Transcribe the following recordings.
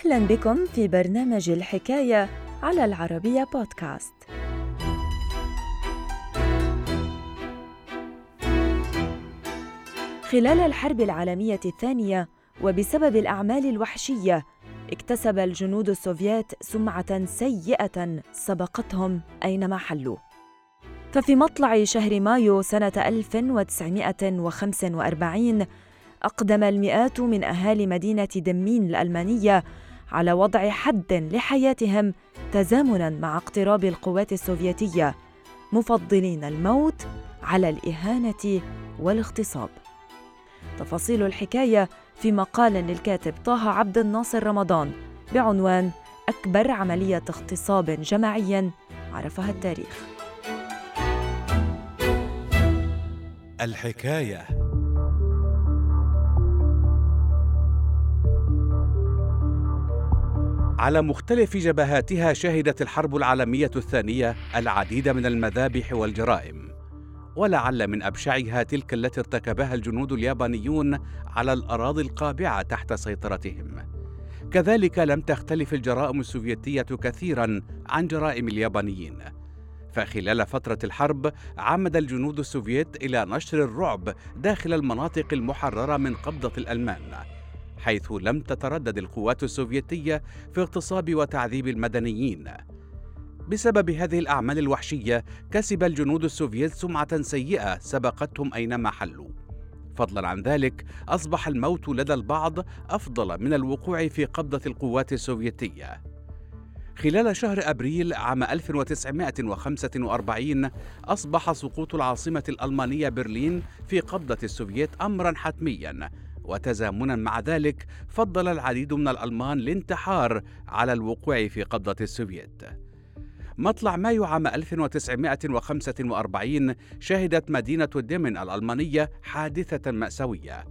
أهلا بكم في برنامج الحكاية على العربية بودكاست. خلال الحرب العالمية الثانية وبسبب الأعمال الوحشية اكتسب الجنود السوفييت سمعة سيئة سبقتهم أينما حلوا. ففي مطلع شهر مايو سنة 1945 أقدم المئات من أهالي مدينة دمين الألمانية على وضع حد لحياتهم تزامنا مع اقتراب القوات السوفيتية مفضلين الموت على الإهانة والاغتصاب. تفاصيل الحكاية في مقال للكاتب طه عبد الناصر رمضان بعنوان أكبر عملية اغتصاب جماعي عرفها التاريخ. الحكاية على مختلف جبهاتها شهدت الحرب العالمية الثانية العديد من المذابح والجرائم. ولعل من أبشعها تلك التي ارتكبها الجنود اليابانيون على الأراضي القابعة تحت سيطرتهم. كذلك لم تختلف الجرائم السوفيتية كثيرا عن جرائم اليابانيين. فخلال فترة الحرب عمد الجنود السوفييت إلى نشر الرعب داخل المناطق المحررة من قبضة الألمان. حيث لم تتردد القوات السوفيتية في اغتصاب وتعذيب المدنيين. بسبب هذه الأعمال الوحشية كسب الجنود السوفييت سمعة سيئة سبقتهم أينما حلوا. فضلا عن ذلك أصبح الموت لدى البعض أفضل من الوقوع في قبضة القوات السوفيتية. خلال شهر أبريل عام 1945 أصبح سقوط العاصمة الألمانية برلين في قبضة السوفييت أمرا حتميا. وتزامنا مع ذلك فضل العديد من الألمان الانتحار على الوقوع في قبضة السوفييت. مطلع مايو عام 1945 شهدت مدينة ديمن الألمانية حادثة مأساوية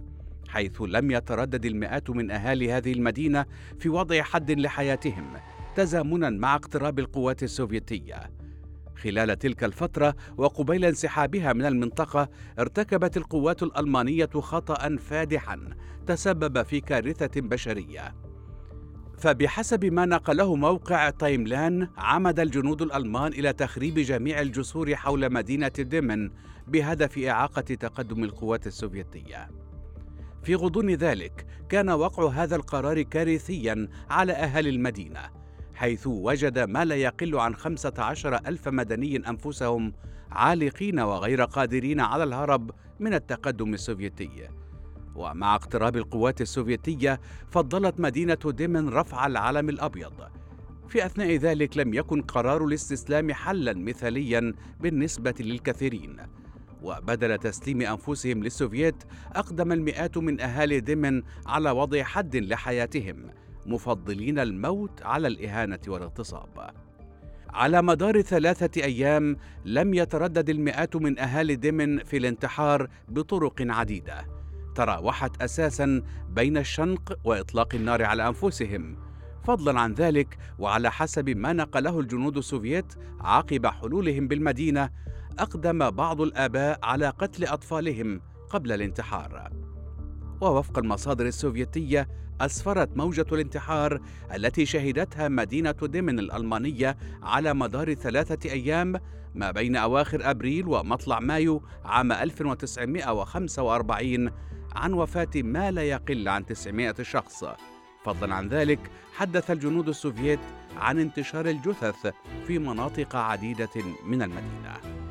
حيث لم يتردد المئات من أهالي هذه المدينة في وضع حد لحياتهم تزامنا مع اقتراب القوات السوفيتية. خلال تلك الفترة وقبيل انسحابها من المنطقة ارتكبت القوات الألمانية خطأ فادحا تسبب في كارثة بشرية. فبحسب ما نقله موقع تايملان عمد الجنود الألمان إلى تخريب جميع الجسور حول مدينة ديمن بهدف إعاقة تقدم القوات السوفيتية. في غضون ذلك كان وقع هذا القرار كارثيا على اهالي المدينة حيث وجد ما لا يقل عن خمسة عشر ألف مدني أنفسهم عالقين وغير قادرين على الهرب من التقدم السوفيتي. ومع اقتراب القوات السوفيتية فضلت مدينة ديمن رفع العلم الأبيض. في أثناء ذلك لم يكن قرار الاستسلام حلا مثاليا بالنسبة للكثيرين. وبدل تسليم أنفسهم للسوفييت أقدم المئات من أهالي ديمن على وضع حد لحياتهم. مفضلين الموت على الإهانة والاغتصاب. على مدار ثلاثة أيام لم يتردد المئات من أهالي دمن في الانتحار بطرق عديدة تراوحت أساسا بين الشنق وإطلاق النار على أنفسهم. فضلا عن ذلك وعلى حسب ما نقله الجنود السوفييت عقب حلولهم بالمدينة أقدم بعض الآباء على قتل أطفالهم قبل الانتحار. ووفق المصادر السوفيتية أسفرت موجة الانتحار التي شهدتها مدينة ديمن الألمانية على مدار ثلاثة أيام ما بين أواخر أبريل ومطلع مايو عام 1945 عن وفاة ما لا يقل عن 900 شخص. فضلا عن ذلك حدث الجنود السوفييت عن انتشار الجثث في مناطق عديدة من المدينة.